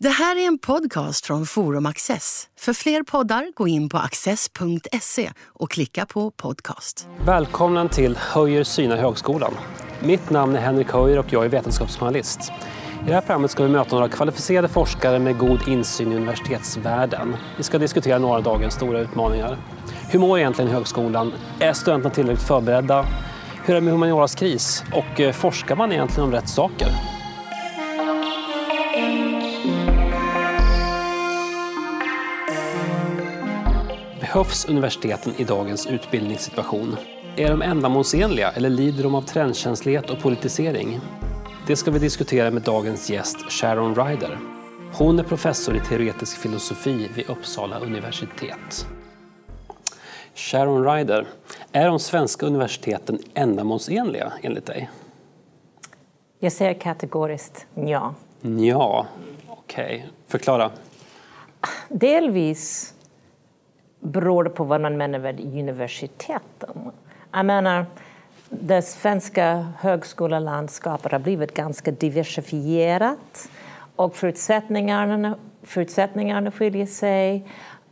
Det här är en podcast från Forum Access. För fler poddar, gå in på access.se och klicka på podcast. Välkommen till Höjer synar högskolan. Mitt namn är Henrik Höjer och jag är vetenskapsjournalist. I det här programmet ska vi möta några kvalificerade forskare med god insyn i universitetsvärlden. Vi ska diskutera några av dagens stora utmaningar. Hur mår egentligen högskolan? Är studenterna tillräckligt förberedda? Hur är det med humanioras kris? Och eh, forskar man egentligen om rätt saker? Behövs universiteten i dagens utbildningssituation? Är de ändamålsenliga eller lider de av trendkänslighet och politisering? Det ska vi diskutera med dagens gäst Sharon Ryder. Hon är professor i teoretisk filosofi vid Uppsala universitet. Sharon Ryder, är de svenska universiteten ändamålsenliga enligt dig? Jag säger kategoriskt ja. Ja, okej. Okay. Förklara. Delvis beror det på vad man menar med universiteten. Jag menar, det svenska högskolelandskapet har blivit ganska diversifierat och förutsättningarna, förutsättningarna skiljer sig.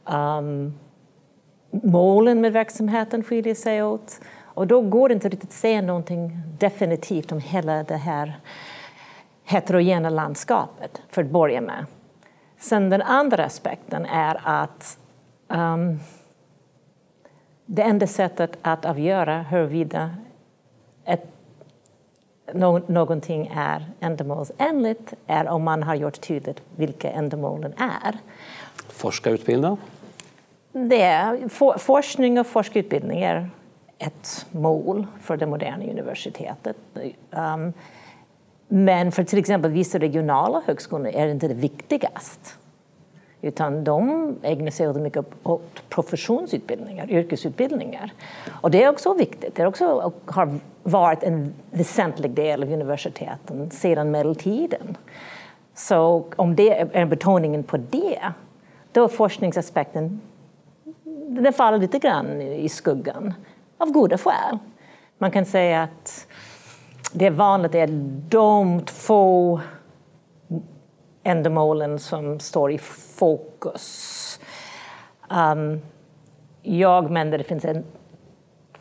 Um, målen med verksamheten skiljer sig åt. Och då går det inte riktigt att säga någonting definitivt om hela det här heterogena landskapet, för att börja med. Sen den andra aspekten är att Um, det enda sättet att avgöra huruvida ett, no, någonting är ändamålsenligt är om man har gjort tydligt vilka ändamålen är. Forskarutbilda? Det är, for, forskning och forskarutbildning är ett mål för det moderna universitetet. Um, men för till exempel vissa regionala högskolor är det inte det viktigaste. Utan de ägnar sig mycket åt professionsutbildningar, yrkesutbildningar. Och det är också viktigt. Det också har varit en väsentlig del av universiteten sedan medeltiden. Så om det är betoningen på det, då är forskningsaspekten den faller lite grann i skuggan, av goda skäl. Man kan säga att det är vanligt att de två ändamålen som står i fokus. Um, jag menar att det finns en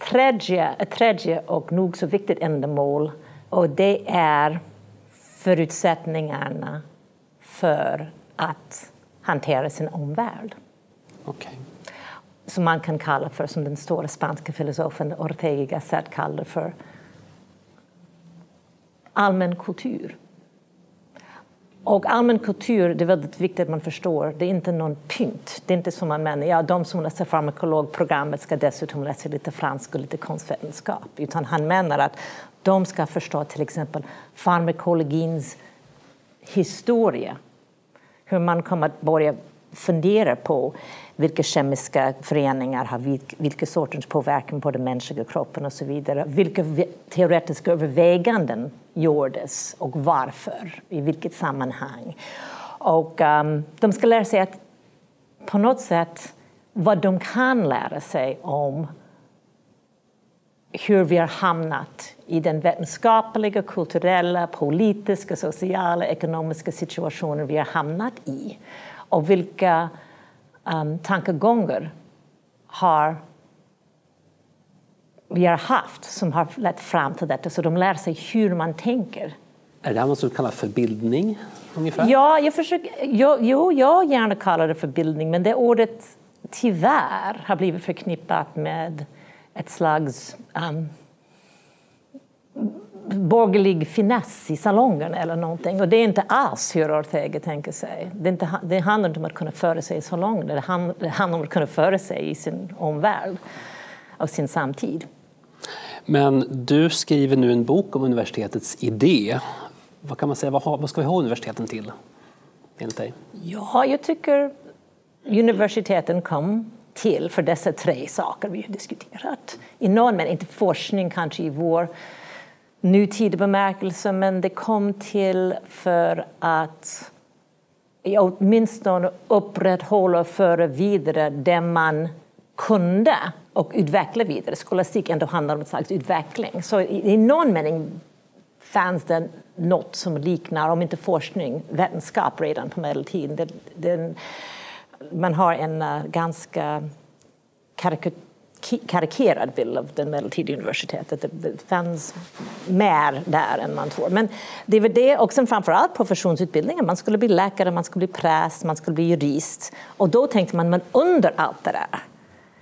tredje, ett tredje och nog så viktigt ändamål och det är förutsättningarna för att hantera sin omvärld. Okay. Som man kan kalla för, som den stora spanska filosofen Ortega Gasset kallade för allmän kultur. Och allmän kultur, det är väldigt viktigt att man förstår, det är inte någon pynt. Det är inte som man menar, ja, de som läser farmakologprogrammet ska dessutom läsa lite franska och lite konstvetenskap. Utan han menar att de ska förstå till exempel farmakologins historia. Hur man kommer att börja fundera på vilka kemiska föreningar har vilka sorters påverkan på den mänskliga kroppen och så vidare. Vilka teoretiska överväganden gjordes och varför, i vilket sammanhang. Och um, de ska lära sig att på något sätt vad de kan lära sig om hur vi har hamnat i den vetenskapliga, kulturella, politiska, sociala, ekonomiska situationen vi har hamnat i och vilka um, tankegångar har vi har haft som har lett fram till detta, så de lär sig hur man tänker. Är det här något som kallas för bildning? Ungefär? Ja, jag försöker, jo, jo, jag gärna kallar det för bildning, men det ordet tyvärr har blivit förknippat med ett slags um, borgerlig finess i salongen eller någonting. Och det är inte alls hur Ortega tänker sig. Det, inte, det handlar inte om att kunna föra sig i salongen, det handlar, om att kunna föra sig i sin omvärld och sin samtid. Men du skriver nu en bok om universitetets idé. Vad kan man säga, vad, vad ska vi ha universiteten till? Enligt dig? Ja, jag tycker universiteten kom till för dessa tre saker vi har diskuterat. I någon mening, inte forskning kanske i vår nutida bemärkelse, men det kom till för att åtminstone upprätthålla och föra vidare det man kunde och utveckla vidare. Skolastik ändå handlar om ett slags utveckling. Så i, i någon mening fanns det något som liknar, om inte forskning, vetenskap redan på medeltiden. Det, det, man har en uh, ganska karikerad bild av det medeltida universitetet. Det fanns mer där än man tror. Men det var det, och sen framförallt professionsutbildningen. Man skulle bli läkare, man skulle bli präst, man skulle bli jurist. Och då tänkte man, men under allt det där,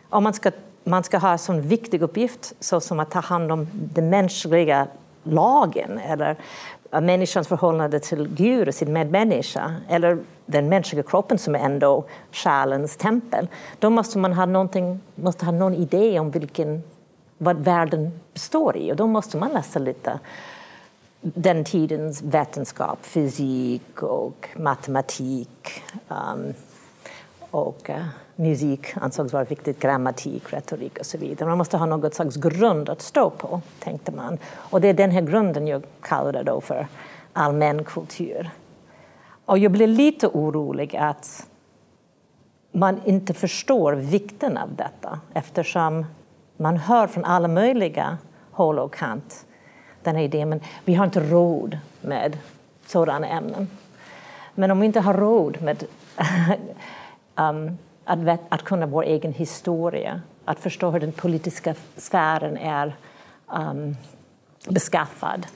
om man ska, man ska ha en sån viktig uppgift så som att ta hand om den mänskliga lagen eller människans förhållande till Gud och sin medmänniska eller den mänskliga kroppen som är ändå själens tempel, då måste man ha, måste ha någon idé om vilken, vad världen består i. Och då måste man läsa lite den tidens vetenskap, fysik och matematik um, och uh, musik ansågs vara viktigt, grammatik, retorik och så vidare. Man måste ha något slags grund att stå på, tänkte man. Och det är den här grunden jag kallar då för allmän kultur. Och jag blir lite orolig att man inte förstår vikten av detta eftersom man hör från alla möjliga håll och kant den här idén, men vi har inte råd med sådana ämnen. Men om vi inte har råd med um, att, att kunna vår egen historia, att förstå hur den politiska sfären är um, beskaffad,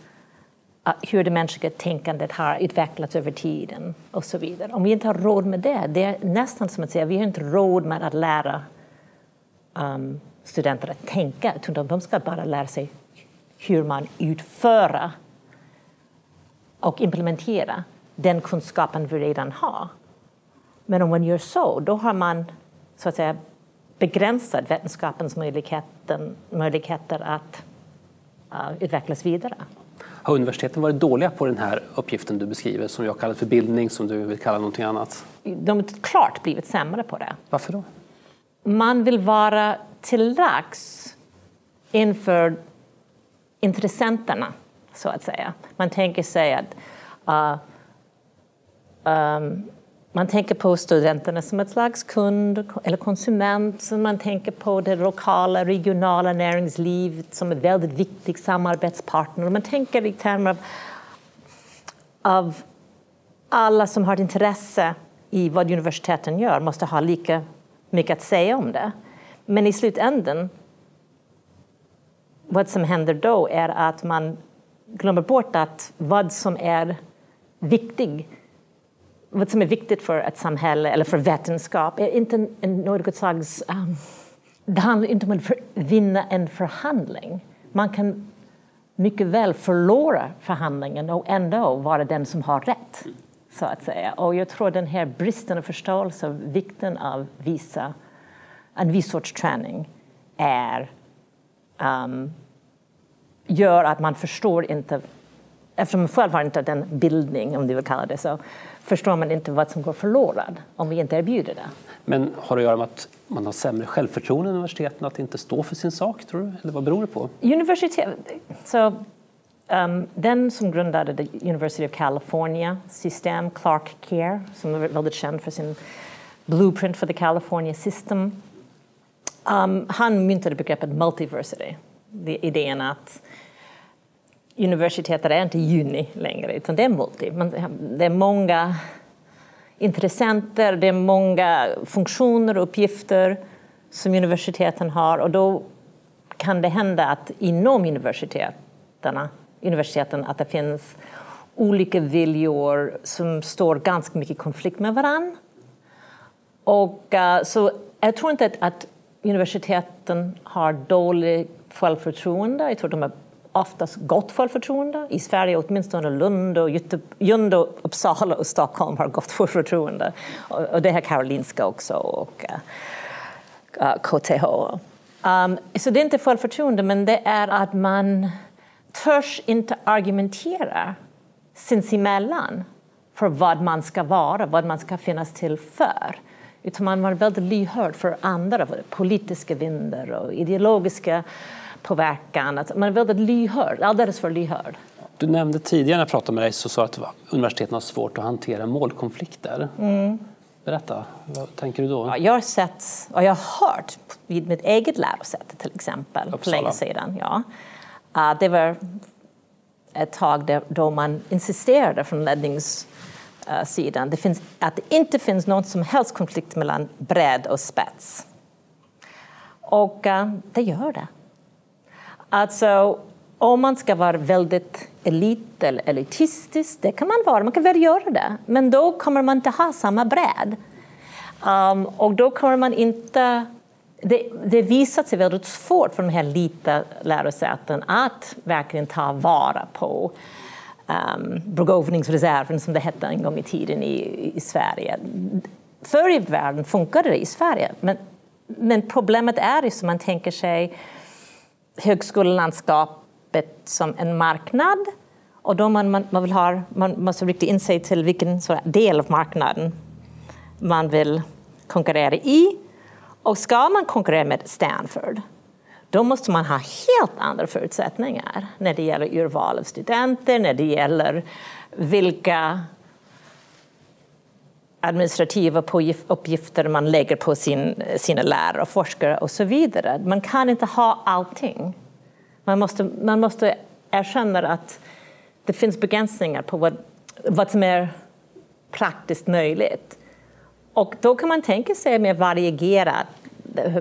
uh, hur det mänskliga tänkandet har utvecklats över tiden och så vidare. Om vi inte har råd med det, det är nästan som att säga vi har inte råd med att lära um, studenter att tänka, utan de ska bara lära sig hur man utför och implementerar den kunskapen vi redan har. Men om man gör så, då har man så att säga begränsat vetenskapens möjligheter att uh, utvecklas vidare. Har universiteten varit dåliga på den här uppgiften du beskriver, som jag kallar för bildning, som du vill kalla någonting annat? De har klart blivit sämre på det. Varför då? Man vill vara till lags inför intressenterna, så att säga. Man tänker sig att uh, um, man tänker på studenterna som ett slags kund eller konsument. Man tänker på det lokala, regionala näringslivet som en väldigt viktig samarbetspartner. Man tänker i termer av, av alla som har ett intresse i vad universiteten gör måste ha lika mycket att säga om det. Men i slutändan, vad som händer då är att man glömmer bort att vad som är viktigt vad som är viktigt för ett samhälle eller för vetenskap är inte något slags... Um, det handlar inte om att vinna en förhandling. Man kan mycket väl förlora förhandlingen och ändå vara den som har rätt. så att säga. Och jag tror den här bristen av förståelse av vikten av visa, en viss sorts träning är, um, gör att man förstår inte eftersom man själv har inte den bildning, om du vill kalla det så, förstår man inte vad som går förlorat om vi inte erbjuder det. Men har det att göra med att man har sämre självförtroende i universiteten, att inte stå för sin sak, tror du? Eller vad beror det på? Universitet, så, um, den som grundade the University of California system, Clark Kerr, som är väldigt känd för sin blueprint for the California system, um, han myntade begreppet multiversity, idén att universitetet är inte juni längre, utan det är multi. Det är många intressenter, det är många funktioner och uppgifter som universiteten har och då kan det hända att inom universiteten, universiteten att det finns olika viljor som står ganska mycket i konflikt med varandra. Och, eh, så jag tror inte att, att universiteten har dåligt självförtroende. Jag tror de är oftast gott självförtroende. I Sverige åtminstone Lund, och Lund och Uppsala och Stockholm har gott självförtroende. Och det har Karolinska också och eh, eh, uh, KTH. Um, så det är inte självförtroende, men det är att man törs inte argumentera sinsemellan för vad man ska vara, vad man ska finnas till för. Utan man var väldigt lyhörd för andra, politiska vindar och ideologiska påverkan. Att man är väldigt lyhörd, alldeles för lyhörd. Du nämnde tidigare när jag pratade med dig så sa att universiteten har svårt att hantera målkonflikter. Mm. Berätta, vad tänker du då? Ja, jag har sett, och jag har hört vid mitt eget lärosäte till exempel, för länge sedan. Ja. Uh, det var ett tag då man insisterade från ledningssidan det finns, att det inte finns någon som helst konflikt mellan bredd och spets. Och uh, det gör det. Alltså, om man ska vara väldigt elit eller elitistisk, det kan man vara, man kan väl göra det, men då kommer man inte ha samma bredd. Um, och då kommer man inte... Det, det visat sig väldigt svårt för de här lite lärosäten att verkligen ta vara på um, begåvningsreserven, som det hette en gång i tiden i, i Sverige. Förr i världen funkade det i Sverige, men, men problemet är ju som man tänker sig högskolelandskapet som en marknad och då man, man, man, vill ha, man måste rikta in sig till vilken del av marknaden man vill konkurrera i. Och ska man konkurrera med Stanford då måste man ha helt andra förutsättningar när det gäller urval av studenter, när det gäller vilka administrativa uppgifter man lägger på sin, sina lärare och forskare och så vidare. Man kan inte ha allting. Man måste, man måste erkänna att det finns begränsningar på vad, vad som är praktiskt möjligt. Och då kan man tänka sig mer varierat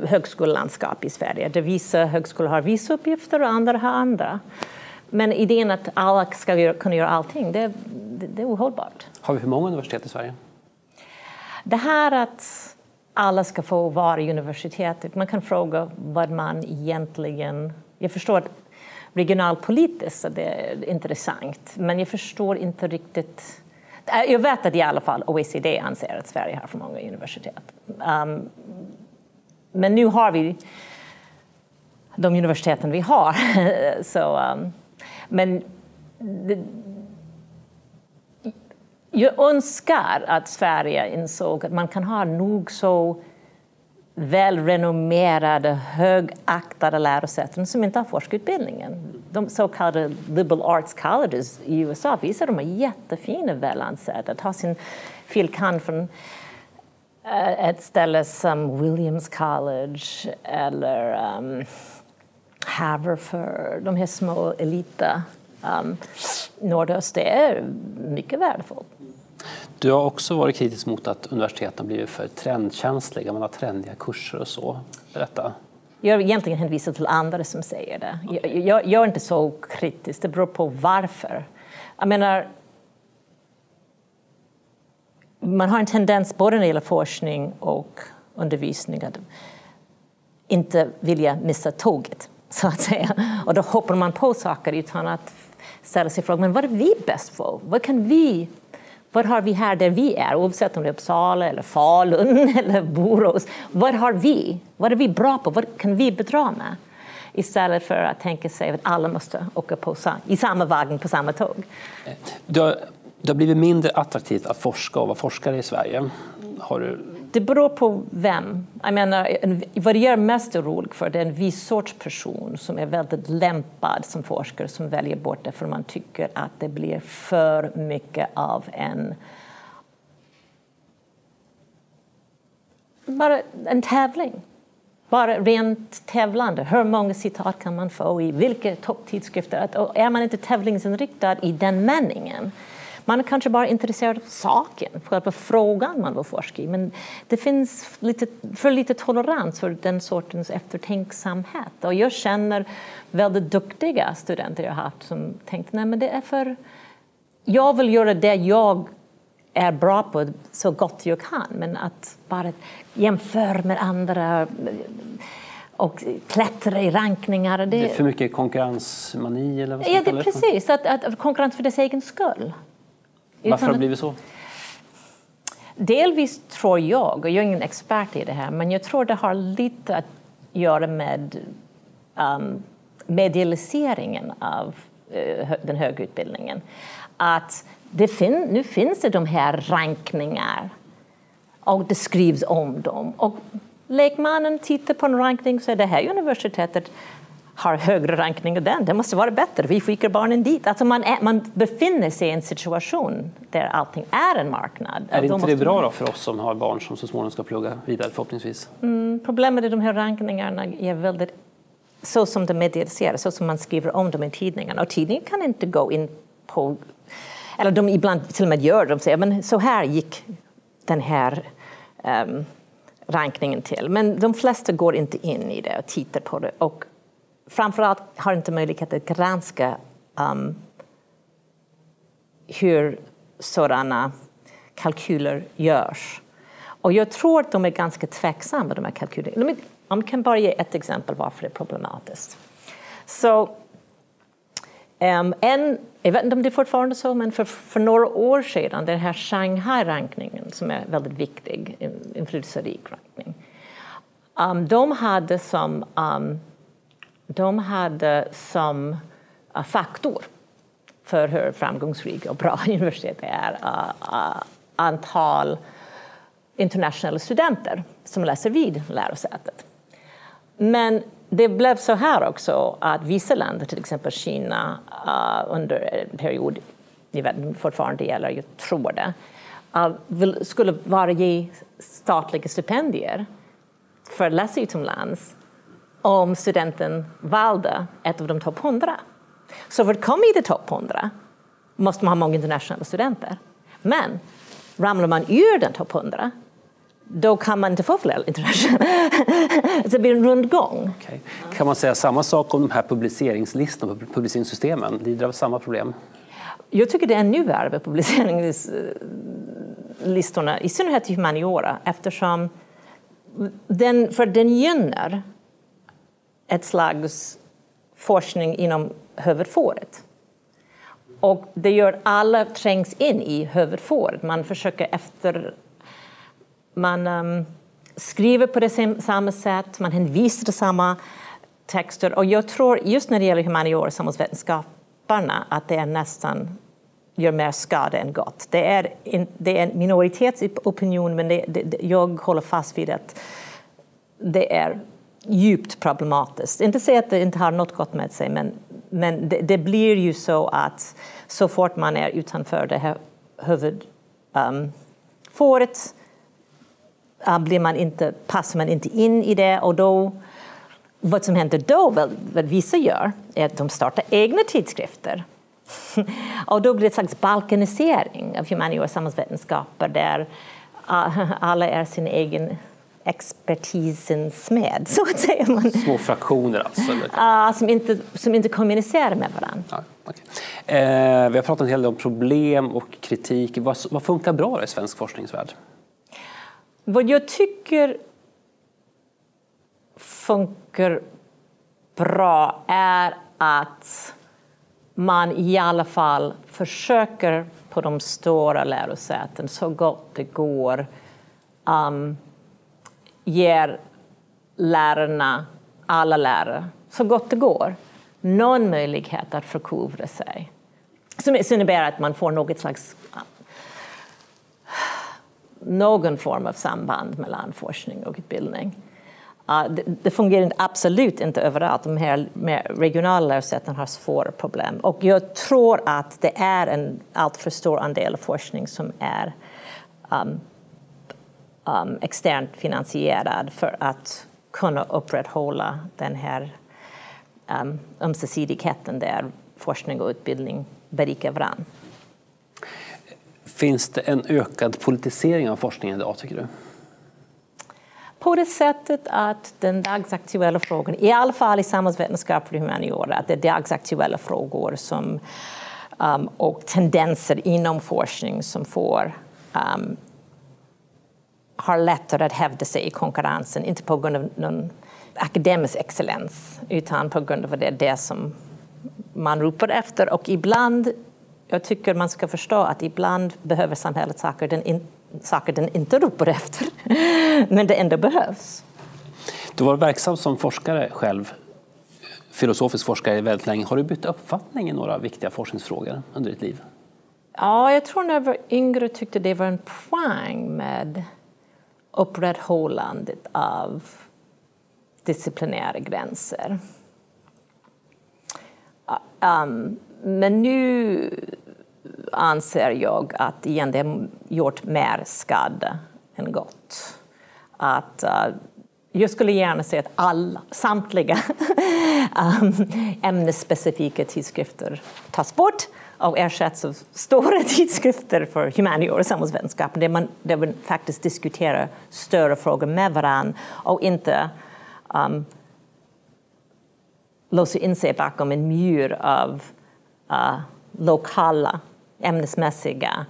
högskolelandskap i Sverige där vissa högskolor har vissa uppgifter och andra har andra. Men idén att alla ska kunna göra allting, det, det, det är ohållbart. Har vi för många universitet i Sverige? Det här att alla ska få vara i universitetet, man kan fråga vad man egentligen... Jag förstår att regionalpolitiskt är det intressant, men jag förstår inte riktigt... Eh, jag vet att i alla fall OECD anser att Sverige har för många universitet. Um, men nu har vi de universiteten vi har. Så, um, men det, jag önskar att Sverige insåg att man kan ha nog så välrenommerade, högaktade lärosäten som inte har forskarutbildningen. De så kallade liberal arts colleges i USA visar de är jättefina, välansedda. ha sin filkan från eh, ett ställe som Williams College eller um, Haverford, de här små elita um, nordöst, det är mycket värdefullt. Du har också varit kritisk mot att universiteten blivit för trendkänsliga, man har trendiga kurser och så. Berätta. Jag egentligen hänvisar till andra som säger det. Jag, jag, jag är inte så kritisk, det beror på varför. Jag menar, man har en tendens både när det gäller forskning och undervisning att inte vilja missa tåget, så att säga. Och då hoppar man på saker utan att ställa sig frågan, men vad är vi bäst på? Vad kan vi vad har vi här där vi är, oavsett om det är Uppsala, eller Falun eller Borås? Vad har vi? Vad är vi bra på? Vad kan vi bidra med? Istället för att tänka sig att alla måste åka på, i samma vagn på samma tåg. Det har, det har blivit mindre attraktivt att forska och vara forskare i Sverige. Har du det beror på vem. Jag menar, vad jag är mest orolig för det är en viss sorts person som är väldigt lämpad som forskare som väljer bort det för man tycker att det blir för mycket av en bara en tävling. Bara rent tävlande. Hur många citat kan man få i vilka topptidskrifter? Är man inte tävlingsinriktad i den meningen man är kanske bara intresserad av saken, själva frågan man vill forska i. Men det finns lite, för lite tolerans för den sortens eftertänksamhet. Och jag känner väldigt duktiga studenter jag har haft som tänkt nej men det är för... Jag vill göra det jag är bra på så gott jag kan, men att bara jämföra med andra och klättra i rankningar. Det, det är för mycket konkurrensmani? Eller vad ja, det är precis. Att, att, konkurrens för dess egen skull. Varför har det blivit så? Delvis tror jag, och jag är ingen expert i det här, men jag tror det har lite att göra med um, medialiseringen av uh, den högre utbildningen. Att det fin nu finns det de här rankningar och det skrivs om dem. Och lekmannen tittar på en rankning och säger det här universitetet har högre rankning än den. Det måste vara bättre. Vi skickar barnen dit. Alltså man, är, man befinner sig i en situation där allting är en marknad. Är inte det bra då för oss som har barn som så småningom ska plugga vidare förhoppningsvis? Mm, problemet är de här rankningarna är väldigt så som de medialiseras, så som man skriver om dem i tidningen. Och tidningen kan inte gå in på... Eller de ibland till och med gör de säger men så här gick den här um, rankningen till. Men de flesta går inte in i det och tittar på det. Och framförallt har inte möjlighet att granska um, hur sådana kalkyler görs. Och jag tror att de är ganska tveksamma, de här kalkylerna. Om jag kan bara ge ett exempel varför det är problematiskt. Så, um, en, jag vet inte om det är fortfarande så, men för, för några år sedan, den här Shanghai-rankningen som är väldigt viktig, inflytelserik rankning, um, de hade som, um, de hade som eh, faktor för hur framgångsrik och bra universitetet är eh, eh, antal internationella studenter som läser vid lärosätet. Men det blev så här också att vissa länder, till exempel Kina, under en period, jag vet fortfarande gäller, jag tror det, skulle bara ge statliga stipendier för att läsa utomlands om studenten valde ett av de topp 100. Så för att komma i de topp 100 måste man ha många internationella studenter. Men ramlar man ur den topp 100 då kan man inte få fler internationella. det blir en rundgång. Okay. Kan man säga samma sak om de här publiceringslistorna, publiceringssystemen? Lider av samma problem? Jag tycker det är ännu värre med publiceringslistorna, i synnerhet i humaniora, eftersom den, för den gynnar ett slags forskning inom huvudfåret. Och det gör alla trängs in i huvudfåret. Man försöker efter man um, skriver på det samma sätt, man hänvisar till samma texter. Och jag tror just när det gäller humaniora och samhällsvetenskaperna att det är nästan gör mer skada än gott. Det är, in, det är en minoritetsopinion men det, det, jag håller fast vid att det är djupt problematiskt. Inte säga att det inte har något gott med sig men, men det, det blir ju så att så fort man är utanför det här huvudfåret um, uh, blir man inte, passar man inte in i det och då vad som händer då, vad, vad vissa gör, är att de startar egna tidskrifter. och då blir det en slags balkanisering av humaniora och samhällsvetenskaper där uh, alla är sin egen expertisens smed, så att säga. Man, Små fraktioner alltså? Uh, som, inte, som inte kommunicerar med varandra. Ja, okay. eh, vi har pratat en hel del om problem och kritik. Vad, vad funkar bra i svensk forskningsvärld? Vad jag tycker funkar bra är att man i alla fall försöker på de stora lärosäten så gott det går um, ger lärarna, alla lärare, så gott det går, någon möjlighet att förkovra sig. Som innebär att man får något slags någon form av samband mellan forskning och utbildning. Det, fungerar absolut inte överallt. De här regionala lärosätena har svåra problem. Och jag tror att det är en alltför stor andel av forskning som är um, um, externt finansierad för att kunna upprätthålla den här um, ömsesidigheten där forskning och utbildning berikar varandra. Finns det en ökad politisering av forskningen idag, tycker du? På det sättet att den dagsaktuella frågan, i alla fall i samhällsvetenskap och humaniora, att det är dagsaktuella frågor som, um, och tendenser inom forskning som får um, har lättare att hävda sig i konkurrensen, inte på grund av någon akademisk excellens utan på grund av det det som man ropar efter. Och ibland jag tycker man ska förstå att ibland behöver samhället saker den, in, saker den inte ropar efter, men det ändå behövs. Du var verksam som forskare själv, filosofisk forskare väldigt länge. Har du bytt uppfattning i några viktiga forskningsfrågor under ditt liv? Ja, jag tror när jag var yngre tyckte det var en poäng med upprätthållandet av disciplinära gränser. Ah, um, men nu anser jag att igen, det har gjort mer skada än gott. Att uh, jag skulle gärna se att alla, samtliga um, ämnesspecifika tidskrifter tas bort och ersätts av stora tidskrifter för humaniora och samhällsvetenskap där man, där man faktiskt diskuterar större frågor med varandra och inte um, låser in sig bakom en mur av uh, lokala ämnesmässiga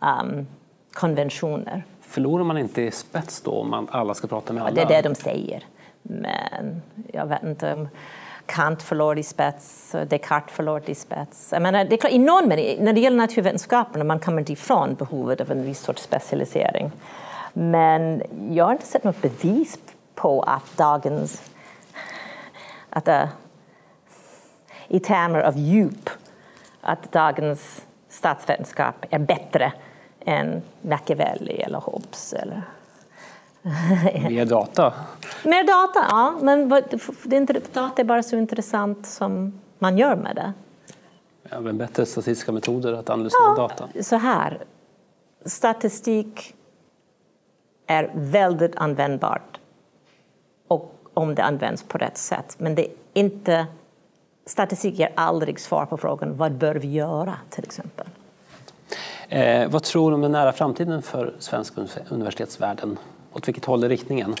um, konventioner. Förlorar man inte i spets då om man alla ska prata med alla? Ja, det är det de säger. Men jag vet inte om Kant förlorade i spets, Descartes förlorade i spets. Jag menar, det är klart, i någon mening, när det gäller naturvetenskaperna man kommer inte ifrån behovet av en viss sorts specialisering. Men jag har inte sett något bevis på att dagens... Att, uh, I termer av djup, att dagens statsvetenskap är bättre än Machiavelli eller Hobbes. Eller Mer data? Mer data, ja. Men det är inte, data är bara så intressant som man gör med det. Men bättre statistiska metoder att analysera ja, data? Så här, statistik är väldigt användbart och om det används på rätt sätt. Men det inte, statistik ger aldrig svar på frågan vad bör vi göra till exempel. Eh, vad tror du om den nära framtiden för svensk universitetsvärlden? Åt vilket håll är riktningen?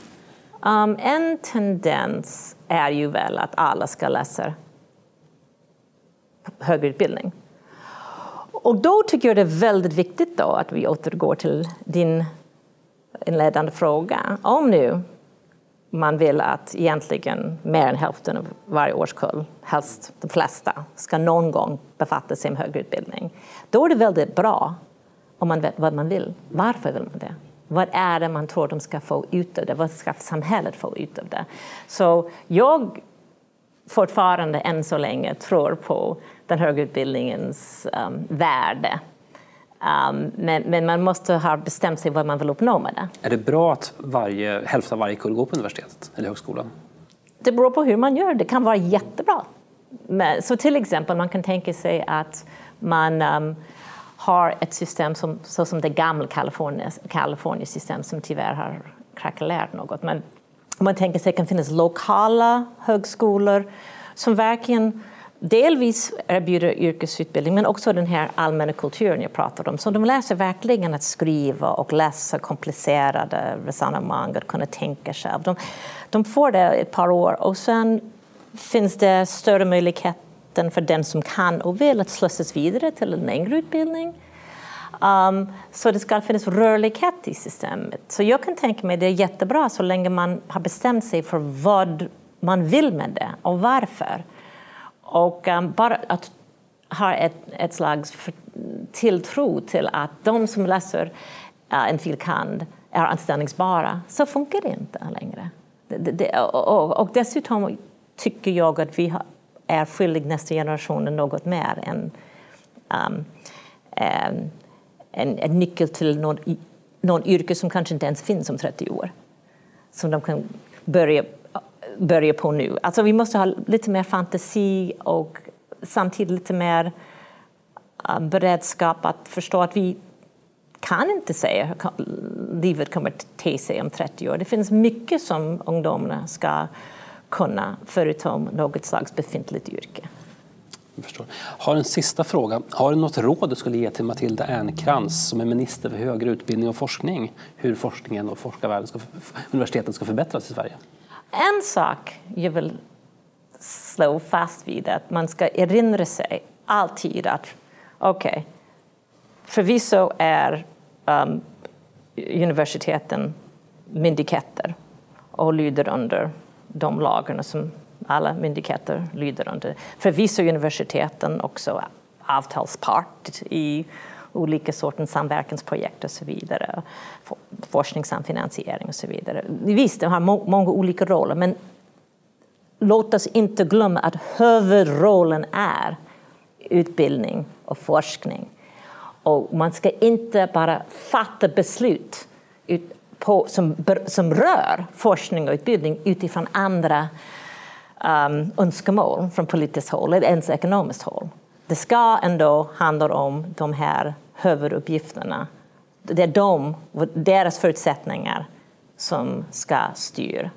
Um, en tendens är ju väl att alla ska läsa högre utbildning. Och då tycker jag det är väldigt viktigt då att vi återgår till din inledande fråga. Om nu man vill att egentligen mer än hälften av varje årskull, helst de flesta, ska någon gång befatta sig med högre utbildning. Då är det väldigt bra om man vet vad man vill. Varför vill man det? Vad är det man tror de ska få ut av det? Vad ska samhället få ut av det? Så jag fortfarande än så länge tror på den högre utbildningens um, värde. Um, men, men, man måste ha bestämt sig vad man vill uppnå med det. Är det bra att varje, hälften av varje kull går på universitetet eller högskolan? Det beror på hur man gör det. kan vara jättebra. Men, så till exempel, man kan tänka sig att man um, har ett system som, så som det gamla Kalifornien-system som tyvärr har krackelerat något. Men om man tänker sig att det kan finnas lokala högskolor som verkligen delvis erbjuder yrkesutbildning men också den här allmänna kulturen jag pratade om. Så de läser verkligen att skriva och läsa komplicerade resonemang, att kunna tänka själv. De, de får det ett par år och sen finns det större möjligheter rätten för den som kan och vill att slussas vidare till en längre utbildning. Um, så det ska finnas rörlighet i systemet. Så jag kan tänka mig att det är jättebra så länge man har bestämt sig för vad man vill med det och varför. Och um, bara att ha ett, ett slags tilltro till att de som läser uh, en filkand är anställningsbara, så funkar det inte längre. Det, det, och, och, dessutom tycker jag att vi har, är skyldig nästa generation något mer än um, en, en, en, nyckel till någon, någon yrke som kanske inte ens finns om 30 år. Som de kan börja, börja på nu. Alltså vi måste ha lite mer fantasi och samtidigt lite mer um, beredskap att förstå att vi kan inte säga hur livet kommer att te sig om 30 år. Det finns mycket som ungdomarna ska kunna förutom något slags befintligt yrke. Jag förstår. Har en sista fråga. Har du något råd du skulle ge till Matilda Ernkrans som är minister för högre utbildning och forskning? Hur forskningen och forskarvärlden ska, universiteten ska förbättras i Sverige? En sak jag vill slå fast vid är att man ska erinra sig alltid att okej, okay, förvisso är um, universiteten myndigheter och lyder under de lagarna som alla myndigheter lyder under. Förvisso universiteten också avtalspart i olika sorters samverkansprojekt och så vidare. Forskningssamfinansiering och så vidare. Visst, de har må många olika roller men låt oss inte glömma att huvudrollen är utbildning och forskning. Och man ska inte bara fatta beslut på, som, som rör forskning och utbildning utifrån andra um, önskemål från politiskt håll eller ens ekonomiskt håll. Det ska ändå handla om de här huvuduppgifterna. Det är de, deras förutsättningar som ska styra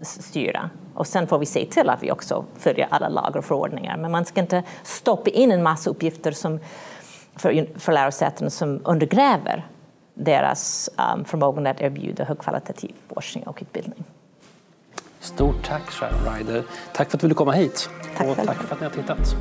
styra. Och sen får vi se till att vi också följer alla lagar och förordningar. Men man ska inte stoppa in en massa uppgifter som, för, för lärosäten som undergräver deras um, förmåga att erbjuda högkvalitativ forskning och utbildning. Stort tack Sharon Ryder. Tack för att du ville komma hit. Tack och tack för att ni har tittat.